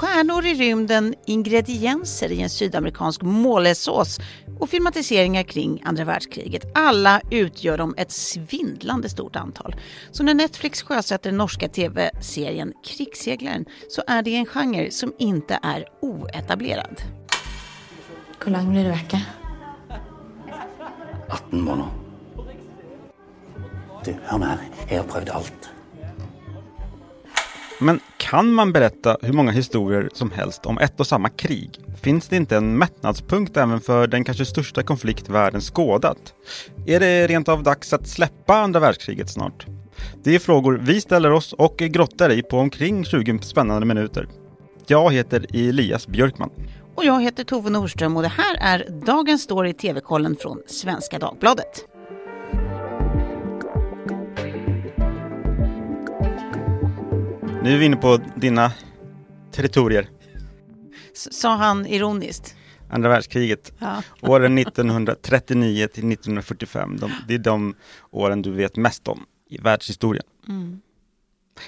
stjärnor i rymden, ingredienser i en sydamerikansk målesås och filmatiseringar kring andra världskriget. Alla utgör de ett svindlande stort antal. Så när Netflix sjösätter den norska tv-serien Krigsseglaren så är det en genre som inte är oetablerad. Hur länge blir du vecka? 18 måneder. Du, hør nå her. Jeg har prøvd alt. Men kan man berätta hur många historier som helst om ett och samma krig? Finns det inte en mättnadspunkt även för den kanske största konflikt världen skådat? Är det rent av dags att släppa andra världskriget snart? Det är frågor vi ställer oss och grottar i på omkring 20 spännande minuter. Jag heter Elias Björkman. Och jag heter Tove Norström och det här är dagens story i TV-kollen från Svenska Dagbladet. Nu är vi inne på dina territorier. Sa han ironiskt. Andra världskriget. Ja. Åren 1939 till 1945. De, det är de åren du vet mest om i världshistorien.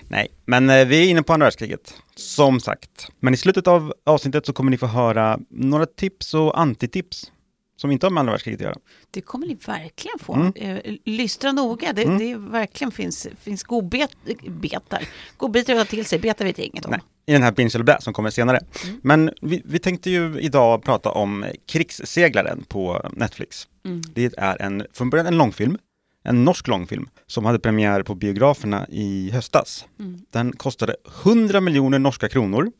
Nej, men eh, vi är inne på andra världskriget. Som sagt. Men i slutet av avsnittet så kommer ni få höra några tips och antitips som inte har med andra världskriget att göra. Det kommer ni verkligen få. Mm. Eh, Lystra noga. Det, det verkligen finns, finns godbetar. Godbitar att ta till sig. Betar vet jag inget om. Nej, i den här Binge eller Blä som kommer senare. Men vi, vi tänkte ju idag prata om Krigsseglaren på Netflix. Det är en, från början en långfilm, en norsk långfilm som hade premiär på biograferna i höstas. Den kostade 100 miljoner norska kronor.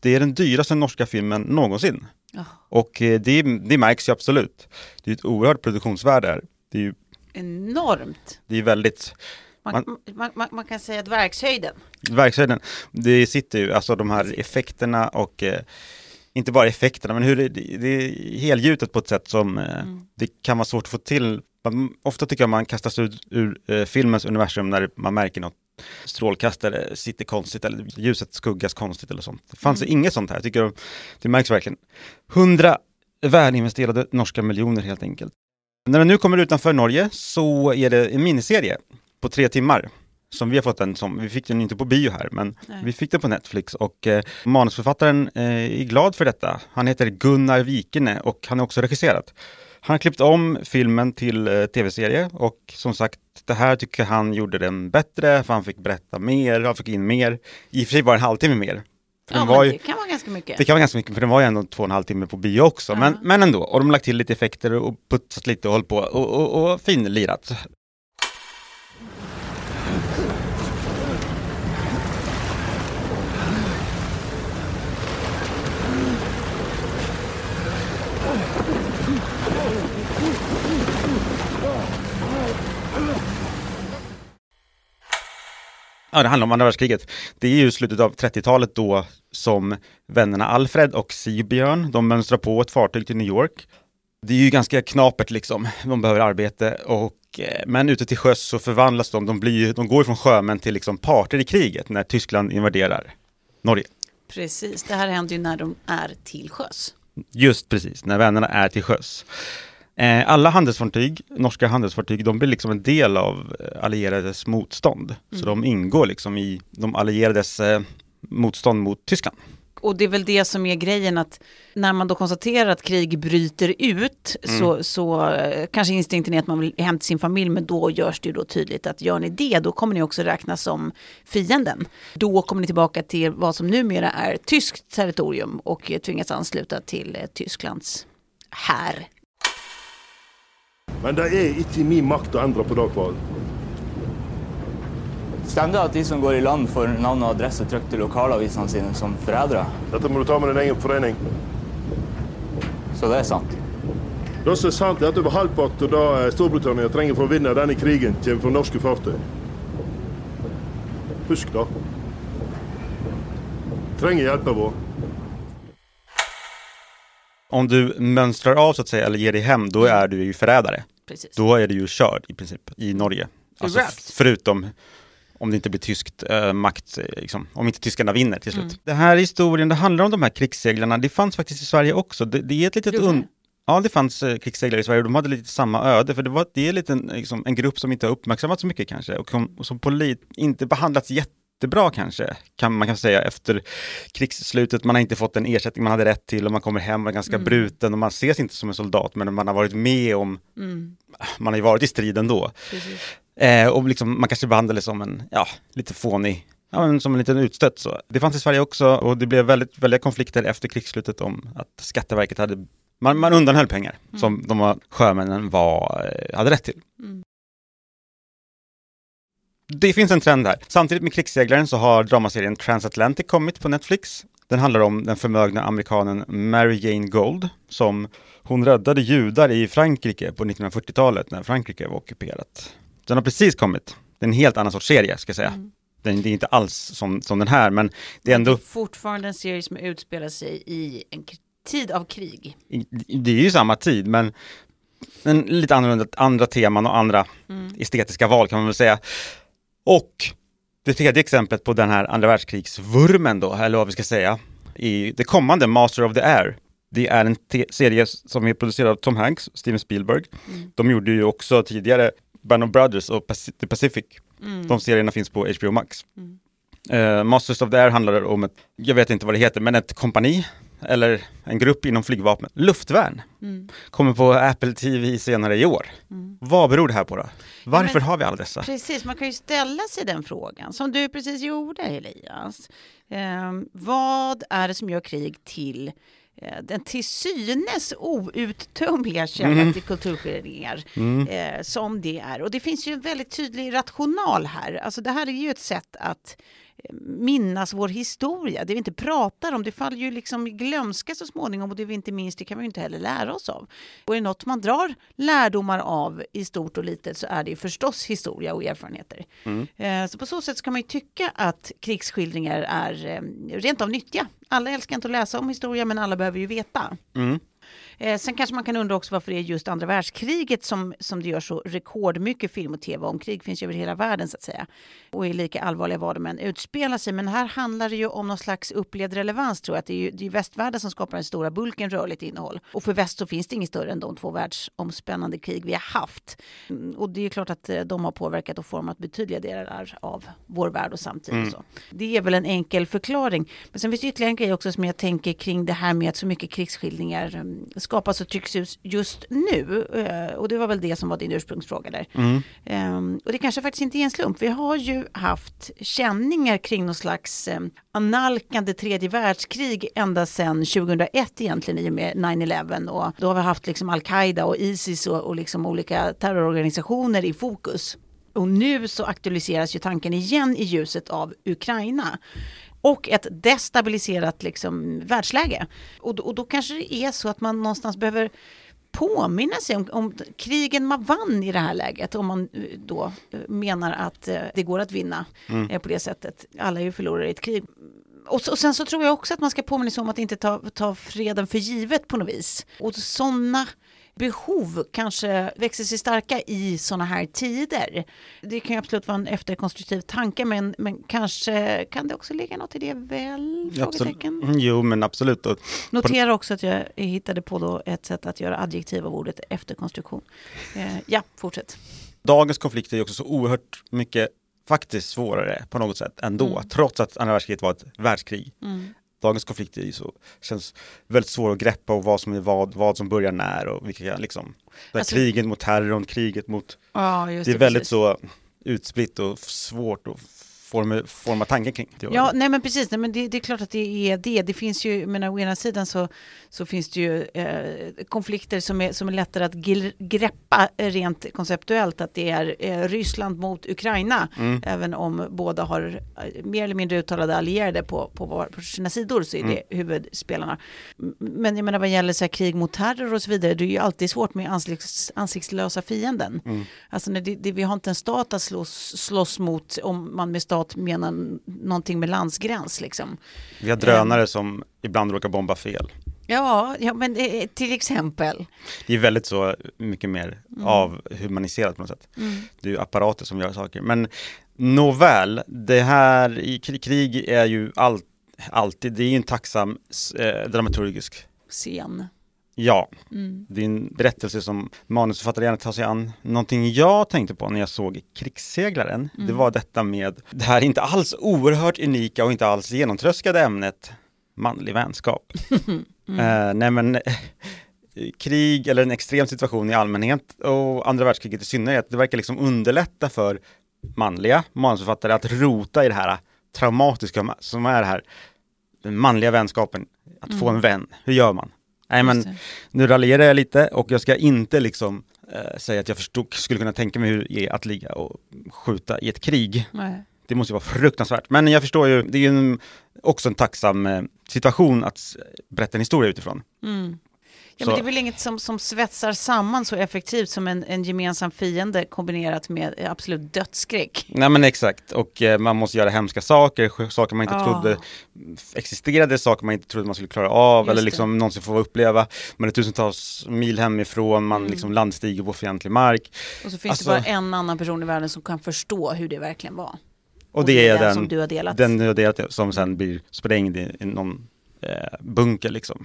Det är den dyraste norska filmen någonsin. Ja. Och eh, det, det märks ju absolut. Det är ett oerhört produktionsvärde här. Det är ju Enormt. det är väldigt Man, man, man, man kan säga att verkshöjden. verkshöjden. Det sitter ju, alltså de här effekterna och eh, inte bara effekterna, men hur det, det är helgjutet på ett sätt som eh, det kan vara svårt att få till. Man, ofta tycker jag man kastas ut ur eh, filmens universum när man märker något strålkastare sitter konstigt eller ljuset skuggas konstigt eller sånt. Det fanns inget sånt här, jag tycker det märks verkligen. Hundra välinvesterade norska miljoner helt enkelt. När den nu kommer utanför Norge så är det en miniserie på tre timmar som vi har fått den som, vi fick den inte på bio här, men Nej. vi fick den på Netflix och eh, manusförfattaren eh, är glad för detta. Han heter Gunnar Vikene och han har också regisserat. Han har klippt om filmen till eh, tv-serie och som sagt, det här tycker han gjorde den bättre, för han fick berätta mer, han fick in mer. I och för sig var det en halvtimme mer. För Ja, men var ju, det kan vara ganska mycket. det kan vara ganska mycket, för den var ju ändå två och en halv timme på bio också. Men, Ja. men ändå, och de har lagt till lite effekter och putsat lite och hållit på och, och, och finlirat. Ja, det handlar om andra världskriget. Det är ju slutet av 30-talet då som vännerna Alfred och Sigbjörn, de mönstrar på ett fartyg till New York. Det är ju ganska knapert liksom, de behöver arbete och eh, men ute till sjöss så förvandlas de, de, blir, de går från sjömän till liksom parter i kriget när Tyskland invaderar Norge. Precis, det här händer ju när de är till sjöss. Just precis, när vännerna är till sjöss. Eh, Alla handelsfartyg, norska handelsfartyg, de blir liksom en del av eh, allierades motstånd. Så de ingår liksom i de allierades eh, motstånd mot Tyskland. Och det är väl det som är grejen att när man då konstaterar att krig bryter ut så, så eh, kanske instinkten är att man vill hem till sin familj men då görs det ju då tydligt att gör ni det då kommer ni också räknas som fienden. Då kommer ni tillbaka till vad som numera är tyskt territorium och tvingas ansluta till Tysklands här. Men det er ikke i min makt å endre på det, Kval. Stemmer det at de som går i land får navn og adresse trykt til lokalavisene sine som forrædere? Dette må du ta med din egen forening. Så det er sant. Det som er sant, er at over halvparten av det eh, Storbritannia trenger for å vinne denne krigen, kommer fra norske fartøy. Husk det. Trenger hjelpa vår. Om du mönstrar av så att säga, eller ger dig hem, då är du ju förrädare. Precis. Då är du ju körd i princip i Norge. Alltså, förutom om det inte blir tyskt eh, makt, eh, liksom, om inte tyskarna vinner till slut. Det här historien, det handlar om de här krigsseglarna, det fanns faktiskt i Sverige också. Det, det är ett litet Gjorde un... det? Ja, det fanns eh, krigsseglare i Sverige och de hade lite samma öde, för det, var, det är lite en, liksom, en grupp som inte har uppmärksammats så mycket kanske och som, och som inte behandlats jätte jättebra kanske, kan man kan säga, efter krigsslutet. Man har inte fått den ersättning man hade rätt till och man kommer hem och är ganska Mm. bruten och man ses inte som en soldat, men man har varit med om, Mm, man har ju varit i striden då. precis. Eh, och liksom, man kanske behandlades som en, ja, lite fånig, ja, men som en liten utstött så. Det fanns i Sverige också och det blev väldigt, väldiga konflikter efter krigsslutet om att Skatteverket hade, man, man undanhöll pengar som de var, sjömännen var, eh, hade rätt till. Mm. Det finns en trend här. Samtidigt med krigsseglaren så har dramaserien Transatlantic kommit på Netflix. Den handlar om den förmögna amerikanen Mary Jane Gold som hon räddade judar i Frankrike på 1940-talet när Frankrike var ockuperat. Den har precis kommit. Det är en helt annan sorts serie ska jag säga. Mm. Den, det är inte alls som, som den här men det är Det är ändå, fortfarande en serie som utspelar sig i en tid av krig. det är ju samma tid men en lite annorlunda, andra teman och andra Mm. estetiska val kan man väl säga. Och det tredje exemplet på den här andra världskrigsvurmen då, eller vad vi ska säga, i det kommande Master of the Air. Det är en serie som är producerad av Tom Hanks, Steven Spielberg. Mm. De gjorde ju också tidigare Band of Brothers och Paci- The Pacific. Mm. De serierna finns på HBO Max. Eh, Masters of the Air handlar om ett, jag vet inte vad det heter, men ett kompani eller en grupp inom flygvapnet, luftvärn, Mm. kommer på Apple TV senare i år. Vad beror det här på då? Varför men- har vi alla dessa? Precis, man kan ju ställa sig den frågan, som du precis gjorde Elias. Ehm, vad är det som gör krig till eh, den till synes outtömliga källan till kulturskildringar eh, som det är. Och det finns ju en väldigt tydlig rational här. Alltså det här är ju ett sätt att eh, minnas vår historia. Det vi inte pratar om, det faller ju liksom i glömska så småningom och det vi inte minns, det kan vi ju inte heller lära oss av. Och är det något man drar lärdomar av i stort och litet så är det ju förstås historia och erfarenheter. Eh, Så på så sätt ska man ju tycka att krigsskildringar är eh, rent av nyttiga. Alla älskar inte att läsa om historia men alla behöver ju veta. Mm. Eh, sen kanske man kan undra också varför det är just andra världskriget som, som det gör så rekordmycket film och tv om. Krig finns ju över hela världen så att säga. Och är lika allvarliga vad de än utspelar sig. Men här handlar det ju om någon slags upplevd relevans tror jag. Att det är ju det är västvärlden som skapar den stora bulken rörligt innehåll. Och för väst så finns det inget större än de två världsomspännande krig vi har haft. Mm, Och det är klart att eh, de har påverkat och format betydliga delar av vår värld och samtid. Och så. Det är väl en enkel förklaring. Men sen finns det ytterligare en grej också som jag tänker kring det här med att så mycket krigsskildringar mm, skapas och trycks ut just nu. Eh, Och det var väl det som var din ursprungsfråga där. Ehm, Och det kanske faktiskt inte är en slump. Vi har ju haft känningar kring någon slags eh, analkande tredje världskrig ända sedan 2001 egentligen i och med 9-11 och då har vi haft liksom Al-Qaida och Isis och, och liksom olika terrororganisationer i fokus. Och nu så aktualiseras ju tanken igen i ljuset av Ukraina och ett destabiliserat liksom, världsläge. Och då, och då kanske det är så att man någonstans behöver påminna sig om, om krigen man vann i det här läget. Om man eh, då eh, menar att eh, det går att vinna eh, på det sättet. Alla är ju förlorare i ett krig. Och, så- och sen så tror jag också att man ska påminna sig om att inte ta, ta freden för givet på något vis. Och sådana behov kanske växer sig starka i sådana här tider. Det kan ju absolut vara en efterkonstruktiv tanke men, men kanske kan det också ligga något i det väl? Frågetecken. Mm, Jo, men absolut. Notera också att jag hittade på då ett sätt att göra adjektiv av ordet efterkonstruktion. Eh, ja, fortsätt. dagens konflikter är också så oerhört mycket faktiskt svårare på något sätt ändå, Mm. trots att andra världskriget var ett världskrig. Dagens konflikter ju så, känns väldigt svåra att greppa och vad som är vad, vad som börjar när och vilka liksom, det Alltså- kriget mot terrorn, kriget mot, Ja, just det är väldigt precis. så utspritt och svårt att forma, forma tanken kring. Det Ja, nej men precis. Nej, men det, det är klart att det är det. Det finns ju, men å ena sidan så, så finns det ju eh, konflikter som är, som är lättare att greppa rent konceptuellt. Att det är eh, Ryssland mot Ukraina. Mm. Även om båda har eh, mer eller mindre uttalade allierade på, på, var, på sina sidor så är Mm. det huvudspelarna. M- Men jag menar vad gäller så här, krig mot terror och så vidare. Det är ju alltid svårt med ansikts, ansiktslösa fienden. Mm. Alltså det, det, vi har inte en stat att slåss, slåss mot om man med stat menar n- någonting med landsgräns liksom. Vi har drönare som ibland råkar bomba fel. Ja, ja men eh, till exempel. Det är väldigt så mycket mer Mm. avhumaniserat på något sätt. Det är ju apparater som gör saker. Men nåväl, det här i krig, krig är ju all, alltid, det är ju en tacksam eh, dramaturgisk Scen. Ja, det är en berättelse som manusförfattare gärna tar sig an. Någonting jag tänkte på när jag såg Krigsseglaren, det var detta med det här inte alls oerhört unika och inte alls genomtröskade ämnet manlig vänskap. Eh, nej men eh, krig eller en extrem situation i allmänhet och andra världskriget i synnerhet, det verkar liksom underlätta för manliga manusförfattare att rota i det här traumatiska som är det här den manliga vänskapen, att få en vän. Hur gör man? Nej men nu raljerar jag lite och jag ska inte liksom eh, säga att jag förstod, skulle kunna tänka mig hur det är att ligga och skjuta i ett krig. Nej. Det måste ju vara fruktansvärt. Men jag förstår ju, det är ju en, också en tacksam eh, situation att berätta en historia utifrån. Ja, men det är väl inget som, som svetsar samman så effektivt som en, en gemensam fiende kombinerat med absolut dödsskräck. Nej men exakt, och eh, man måste göra hemska saker, saker man inte Ah. trodde existerade, saker man inte trodde man skulle klara av Just eller det. liksom någonsin få uppleva. Man är tusentals mil hemifrån, man Mm. liksom landstiger på fientlig mark. Och så finns Alltså- det bara en annan person i världen som kan förstå hur det verkligen var. Och det är den, som du har delat. den du har delat som sen blir sprängd i, i någon eh, bunker liksom.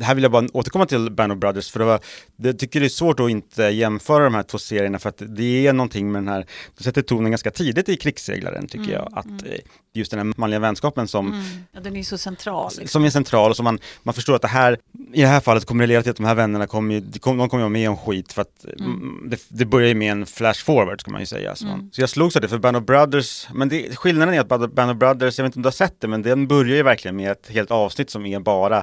Det här vill jag bara återkomma till Band of Brothers, för det var, jag tycker det är svårt att inte jämföra de här två serierna, för att det är någonting med den här, det sätter tonen ganska tidigt i Krigsseglaren, tycker jag, att eh, just den här manliga vänskapen som, Ja, den är så central. Liksom. som är central och som man, man förstår att det här, i det här fallet kommer det leda till att de här vännerna kommer de kommer, vara med om skit för att mm, det, det börjar ju med en flash forward ska man ju säga. Så, man, så jag slogs av det för Band of Brothers, men det, skillnaden är att Band of Brothers, jag vet inte om du har sett det, men den börjar ju verkligen med ett helt avsnitt som är bara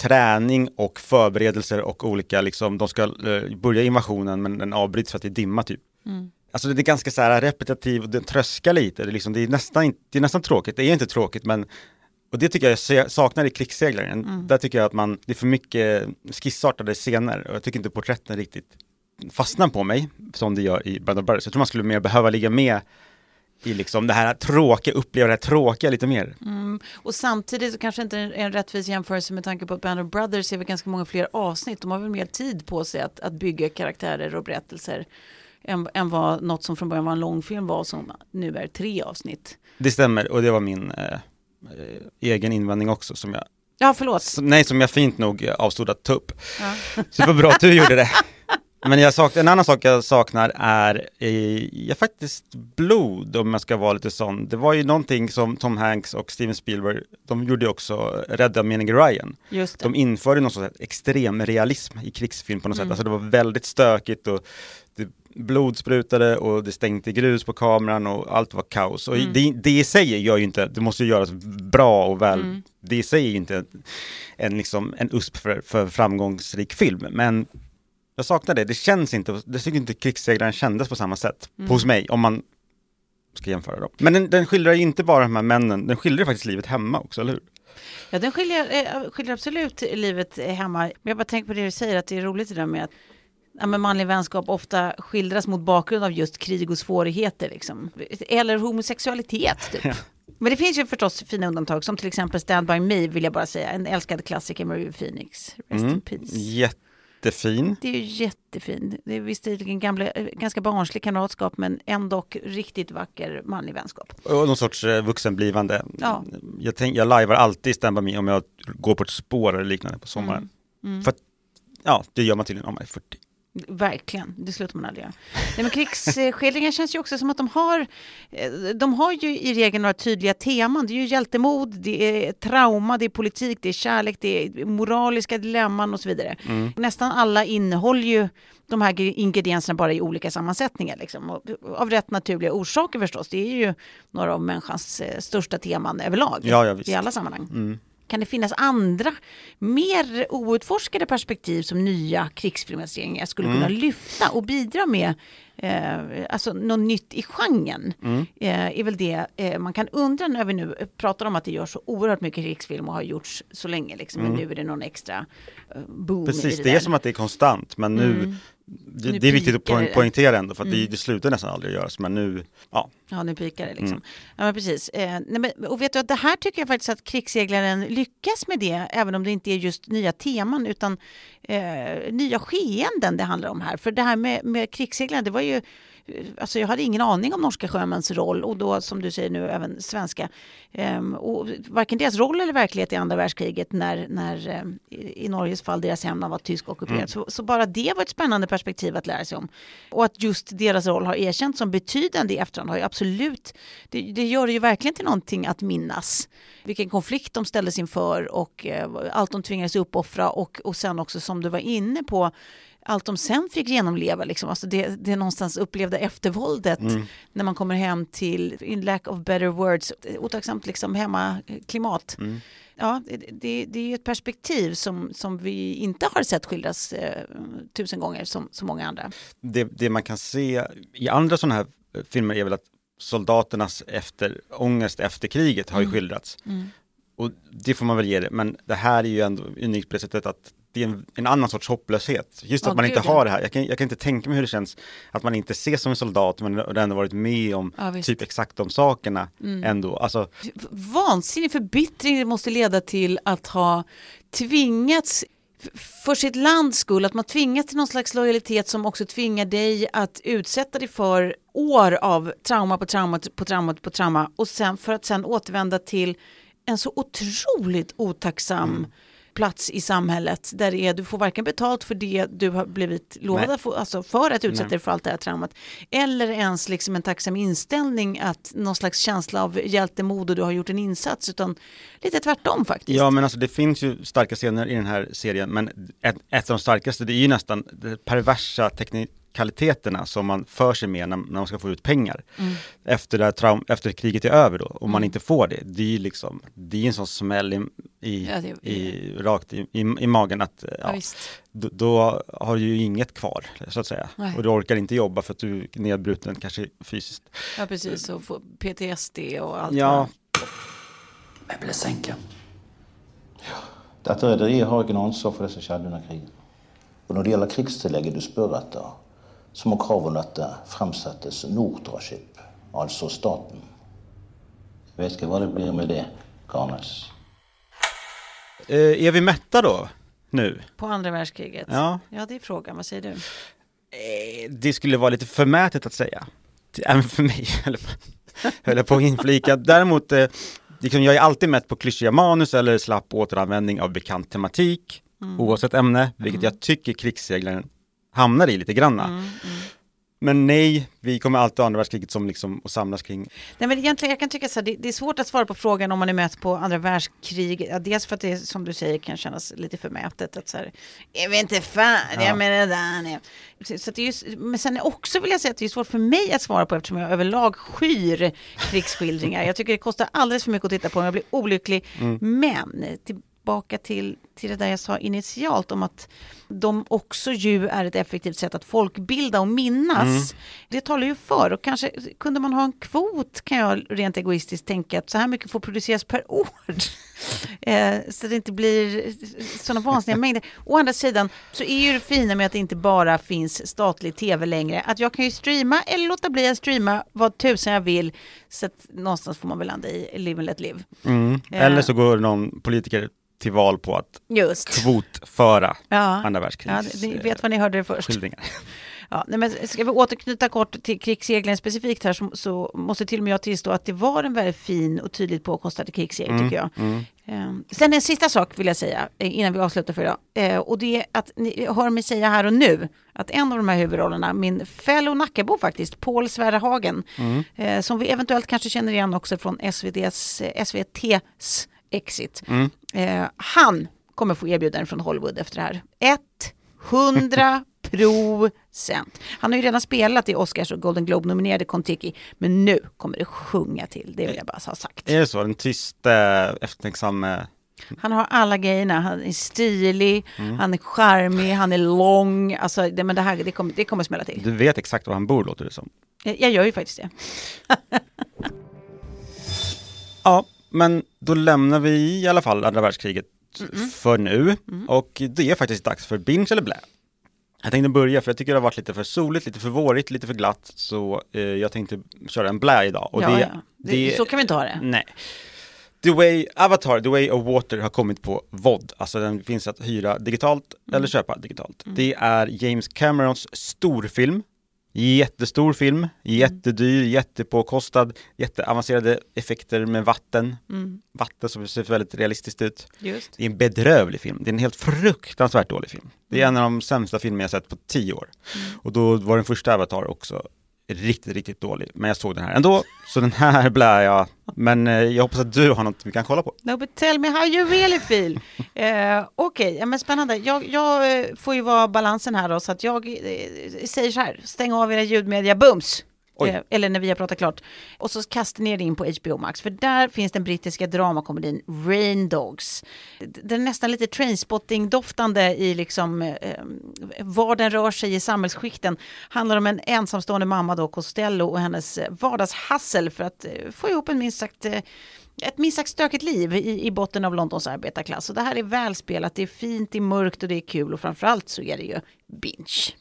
träning och förberedelser och olika liksom, de ska eh, börja invasionen men den avbryts för att det är dimma typ. Alltså det är ganska så här repetitiv och den tröskar lite, det är, liksom, det är, nästan, inte- det är nästan tråkigt, det är inte tråkigt men och det tycker jag saknar i krigsseglaren. Där tycker jag att man, det är för mycket skissartade scener och jag tycker inte porträtten riktigt fastnar på mig som det gör i Band of Brothers. Jag tror man skulle mer behöva ligga med i liksom det här tråkiga, uppleva det här tråkiga lite mer. Och samtidigt så kanske inte en, en rättvis jämförelse med tanke på att Band of Brothers är väl ganska många fler avsnitt. De har väl mer tid på sig att, att bygga karaktärer och berättelser än, än vad något som från början var en långfilm var som nu är tre avsnitt. Det stämmer och det var min eh, eh, egen invändning också som jag, Ja, förlåt. som, nej som jag fint nog eh, avstod att ta upp. Ja. Så det var bra att du gjorde det. Men jag sak, en annan sak jag saknar är eh, faktiskt blod om jag ska vara lite sån. Det var ju någonting som Tom Hanks och Steven Spielberg, de gjorde också Rädda menige Ryan. Just det. De införde någon sorts extrem realism i krigsfilm på något sätt. Alltså det var väldigt stökigt och det blodsprutade och det stänkte grus på kameran och allt var kaos. Och det, det i sig gör ju inte, det måste ju göras bra och väl. Det i sig är ju inte en, en, liksom, en USP för, för framgångsrik film. Men jag saknar det, det känns inte, det tycker inte krigssegraren kändes på samma sätt hos mig, om man ska jämföra dem. Men den, den skildrar inte bara de här männen, den skildrar faktiskt livet hemma också, eller hur? Ja, den skiljer, eh, skiljer absolut livet hemma. Men jag bara tänker på det du säger, att det är roligt det där med att ja, men manlig vänskap ofta skildras mot bakgrund av just krig och svårigheter. Liksom. Eller homosexualitet. Typ. Men det finns ju förstås fina undantag, som till exempel Stand By Me, vill jag bara säga. En älskad klassiker med Phoenix. Rest in peace. Jättefin. Det är ju jättefin. Det är visserligen gamla, eh, ganska barnslig kamratskap, men ändå riktigt vacker manlig vänskap. Och någon sorts eh, vuxenblivande. Ja. Jag, tänk, jag lajvar alltid Stand By Me om jag går på ett spår eller liknande på sommaren. Mm. För att, ja, det gör man tydligen om man är 40. Verkligen, det slutar man aldrig göra. Nej, men krigsskildringar känns ju också som att de har, eh, de har ju i regel några tydliga teman. Det är ju hjältemod, det är trauma, det är politik, det är kärlek, det är moraliska dilemman och så vidare. Nästan alla innehåller ju de här ingredienserna bara i olika sammansättningar. Liksom. Och av rätt naturliga orsaker förstås. Det är ju några av människans eh, största teman överlag. Ja, ja. I alla sammanhang. Kan det finnas andra, mer outforskade perspektiv som nya krigsfilmatiseringar skulle kunna lyfta och bidra med eh, alltså något nytt i genren. Mm. Eh, är väl det eh, man kan undra när vi nu pratar om att det görs så oerhört mycket krigsfilm och har gjorts så länge liksom, men nu är det någon extra eh, boom Mm. Precis, i det, det är som att det är konstant, men nu, Mm. Det, det är viktigt att poäng, poängtera ändå, för att Mm. det, det slutar nästan aldrig göras, men nu, ja. Ja, nu pikar det liksom. Mm. Ja, men precis. Eh, nej, men, och vet du att det här tycker jag faktiskt att krigsseglaren lyckas med det, även om det inte är just nya teman, utan eh, nya skeenden det handlar om här. För det här med, med krigsseglaren, det var ju Alltså jag hade ingen aning om norska sjömäns roll och då som du säger nu även svenska. Ehm, och varken deras roll eller verklighet i andra världskriget när, när i, i Norges fall deras hemland var tysk ockuperat. Mm. Så, så bara det var ett spännande perspektiv att lära sig om. Och att just deras roll har erkänts som betydande i efterhand har ju absolut, det, det gör det ju verkligen till någonting att minnas. Vilken konflikt de ställdes inför och eh, allt de tvingades uppoffra och, och sen också som du var inne på allt de sen fick genomleva, liksom. alltså det, det någonstans upplevda eftervåldet Mm. när man kommer hem till, in lack of better words, otacksamt liksom hemmaklimat. Mm. Ja, det, det, är ju ett perspektiv som, som vi inte har sett skildras eh, tusen gånger som så många andra. Det, det man kan se i andra sådana här eh, filmer är väl att soldaternas efter, ångest efter kriget har ju Mm. skildrats. Och det får man väl ge det, men det här är ju ändå unikt på det sättet att det är en, en annan sorts hopplöshet. Just Ja, att man gud, inte har det här. Jag kan, jag kan inte tänka mig hur det känns att man inte ses som en soldat men ändå varit med om Ja. Mm. typ exakt de sakerna ändå. Alltså, vansinnig förbittring det måste leda till att ha tvingats för sitt lands skull, att man tvingas till någon slags lojalitet som också tvingar dig att utsätta dig för år av trauma på trauma på trauma på trauma och sen för att sen återvända till en så otroligt otacksam plats i samhället där det är, du får varken betalt för det du har blivit lovad få, alltså för att utsätta Nej. dig för allt det här traumat eller ens liksom en tacksam inställning att någon slags känsla av hjältemod och du har gjort en insats utan lite tvärtom faktiskt. Ja men alltså det finns ju starka scener i den här serien men ett, ett av de starkaste det är ju nästan de perversa teknikaliteterna som man för sig med när, när man ska få ut pengar. Mm. Efter, det traum, efter kriget är över då, om man inte får det, det är ju liksom, det är en sån smäll i, i, Ja, det- i, rakt i, i, i magen att Ja, ja, då, då har du ju inget kvar så att säga. Nej. Och du orkar inte jobba för att du är nedbruten kanske fysiskt. ja precis, och få PTSD och allt. Ja, vad- Jeg ble senket. Dette rederiet har ikke noe ansvar for det som skjedde under krigen. Og når det gjelder krigstillegget du spør etter, så må krav om dette fremsettes Nortraship, altså staten. Jeg vet ikke hva det blir med det, Garnes. Eh, är vi mätta då? Nu? På andra världskriget? Ja. ja, det är frågan. Vad säger du? Eh, det skulle vara lite förmätet att säga. Även för mig, höll jag på- att inflika. Däremot, eh, liksom, jag är alltid mätt på klyschiga manus eller slapp återanvändning av bekant tematik, oavsett ämne, vilket jag tycker krigsseglaren hamnar i lite granna. Men nej, vi kommer alltid ha andra världskriget som liksom att samlas kring. Nej, men egentligen, jag kan tycka så här, det, det är svårt att svara på frågan om man är med på andra världskriget. Ja, dels för att det, som du säger, kan kännas lite förmätet. Att så här, jag vet inte fan, Ja. jag menar det där. nej. Så, så att det är just, men sen också vill jag säga att det är svårt för mig att svara på eftersom jag överlag skyr krigsskildringar. Jag tycker det kostar alldeles för mycket att titta på, jag blir olycklig. Men tillbaka till, till det där jag sa initialt om att de också ju är ett effektivt sätt att folkbilda och minnas. Det talar ju för och kanske kunde man ha en kvot kan jag rent egoistiskt tänka att så här mycket får produceras per år. eh, så det inte blir sådana vansinniga mängder. Å andra sidan så är ju det fina med att det inte bara finns statlig tv längre att jag kan ju streama eller låta bli att streama vad tusen jag vill. Så att någonstans får man väl landa i live and let live. Mm. Eh. Eller så går någon politiker till val på att Just. kvotföra Ja. andra Ja, världskrigs ni vet vad ni hörde det först. skildringar. Ja, nej, men ska vi återknyta kort till krigsseglingen specifikt här så, så måste till och med jag tillstå att det var en väldigt fin och tydligt påkostad krigssegling tycker jag. Ehm, sen en sista sak vill jag säga eh, innan vi avslutar för idag. Eh, och det är att ni hör mig säga här och nu att en av de här huvudrollerna, min fellow Nackabo faktiskt, Paul Sverrehagen, eh, som vi eventuellt kanske känner igen också från SVTs, eh, SVTs Exit. Eh, han kommer få erbjudanden från Hollywood efter det här. 100 procent. Han har ju redan spelat i Oscars och Golden Globe-nominerade Kontiki, men nu kommer det sjunga till, det vill jag bara ha sagt. Är det så? Den tyste, eftertänksamme Han har alla grejerna. Han är stilig, Mm. han är charmig, han är lång. Alltså, det, men det här det kommer, det kommer smälla till. Du vet exakt var han bor låter det som. Jag, jag gör ju faktiskt det. Ja, men då lämnar vi i alla fall andra världskriget för nu. Och det är faktiskt dags för binge eller blä. Jag tänkte börja för jag tycker det har varit lite för soligt, lite för vårigt, lite för glatt. Så eh, jag tänkte köra en blä idag. Och ja, det, ja. Det, så kan vi inte ha det. Nej. The Way Avatar, The Way of Water har kommit på VOD, alltså den finns att hyra digitalt Mm. eller köpa digitalt. Det är James Camerons storfilm, jättestor film, Mm. jättedyr, jättepåkostad, jätteavancerade effekter med vatten, Mm. vatten som ser väldigt realistiskt ut. Just. Det är en bedrövlig film, det är en helt fruktansvärt dålig film. Det är en av de sämsta filmer jag sett på tio år. Och då var den första Avatar också riktigt, riktigt dålig. Men jag såg den här ändå, så den här blär jag. Men eh, jag hoppas att du har något vi kan kolla på. No, but tell me how you really feel. eh, Okej, ja, men spännande. Jag, jag eh, får ju vara balansen här då, så att jag eh, säger så här, stäng av era ljudmedia bums. Oj. Eh, eller när vi har pratat klart. Och så kastar ni det in på HBO Max, för där finns den brittiska dramakomedin Rain Dogs. Den är nästan lite trainspotting-doftande i liksom eh, var den rör sig i samhällsskikten. Handlar om en ensamstående mamma då, Costello, och hennes vardagshassel för att eh, få ihop en minst sagt eh, ett minst sagt stökigt liv i, i botten av Londons arbetarklass. Och det här är välspelat, det är fint, det är mörkt och det är kul och framförallt så är det ju binge.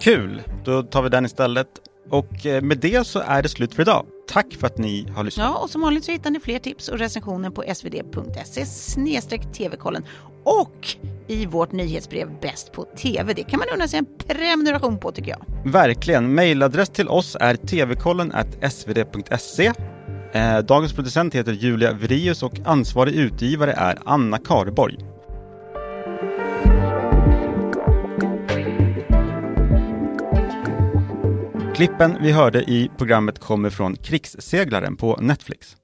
Kul, då tar vi den istället. Och eh, med det så är det slut för idag. Tack för att ni har lyssnat. Ja, och som vanligt så hittar ni fler tips och recensioner på svd.se tv-kollen och i vårt nyhetsbrev Bäst på TV. Det kan man unna sig en prenumeration på tycker jag. Verkligen. Mailadress till oss är tvkollen svd.se. Eh, dagens producent heter Julia Vrius och ansvarig utgivare är Anna Karborg. Klippen vi hörde i programmet kommer från Krigsseglaren på Netflix.